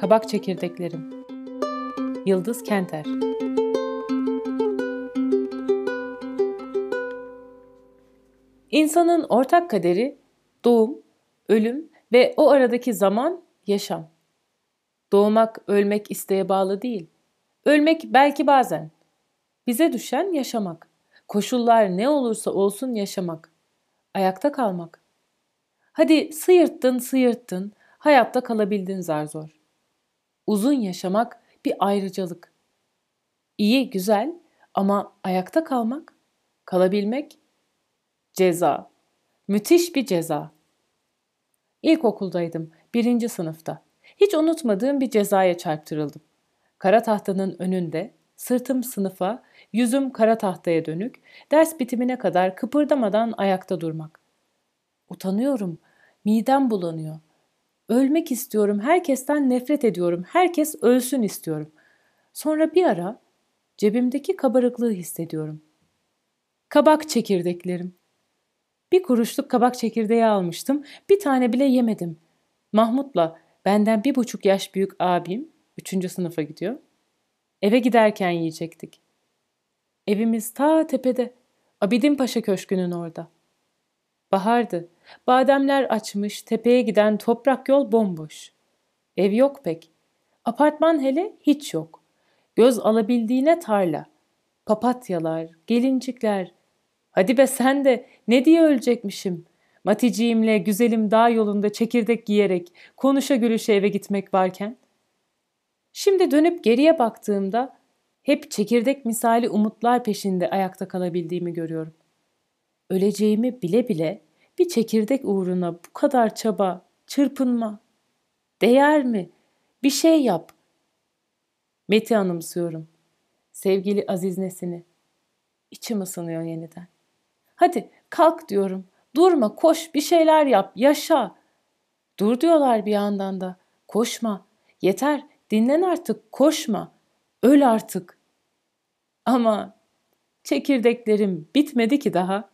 Kabak çekirdeklerim. Yıldız Kenter. İnsanın ortak kaderi doğum, ölüm ve o aradaki zaman yaşam. Doğmak, ölmek isteğe bağlı değil. Ölmek belki bazen. Bize düşen yaşamak. Koşullar ne olursa olsun yaşamak. Ayakta kalmak. Hadi sıyırttın sıyırttın, hayatta kalabildin zar zor. Uzun yaşamak bir ayrıcalık. İyi, güzel ama ayakta kalmak, kalabilmek ceza. Müthiş bir ceza. İlkokuldaydım, birinci sınıfta. Hiç unutmadığım bir cezaya çarptırıldım. Kara tahtanın önünde, sırtım sınıfa, yüzüm kara tahtaya dönük, ders bitimine kadar kıpırdamadan ayakta durmak. Utanıyorum, midem bulanıyor. Ölmek istiyorum, herkesten nefret ediyorum, herkes ölsün istiyorum. Sonra bir ara cebimdeki kabarıklığı hissediyorum. Kabak çekirdeklerim. Bir kuruşluk kabak çekirdeği almıştım, bir tane bile yemedim. Mahmut'la benden bir buçuk yaş büyük abim, üçüncü sınıfa gidiyor. Eve giderken yiyecektik. Evimiz ta tepede, Abidin Paşa Köşkü'nün orada. Bahardı. Bademler açmış, tepeye giden toprak yol bomboş. Ev yok pek. Apartman hele hiç yok. Göz alabildiğine tarla. Papatyalar, gelincikler. Hadi be sen de ne diye ölecekmişim. Maticiğimle güzelim dağ yolunda çekirdek giyerek konuşa gülüşe eve gitmek varken. Şimdi dönüp geriye baktığımda hep çekirdek misali umutlar peşinde ayakta kalabildiğimi görüyorum. Öleceğimi bile bile bir çekirdek uğruna bu kadar çaba, çırpınma. Değer mi? Bir şey yap. Meti anımsıyorum. Sevgili Aziz Nesin'i. İçim ısınıyor yeniden. Hadi kalk diyorum. Durma, koş, bir şeyler yap, yaşa. Dur diyorlar bir yandan da. Koşma. Yeter, dinlen artık, koşma. Öl artık. Ama çekirdeklerim bitmedi ki daha.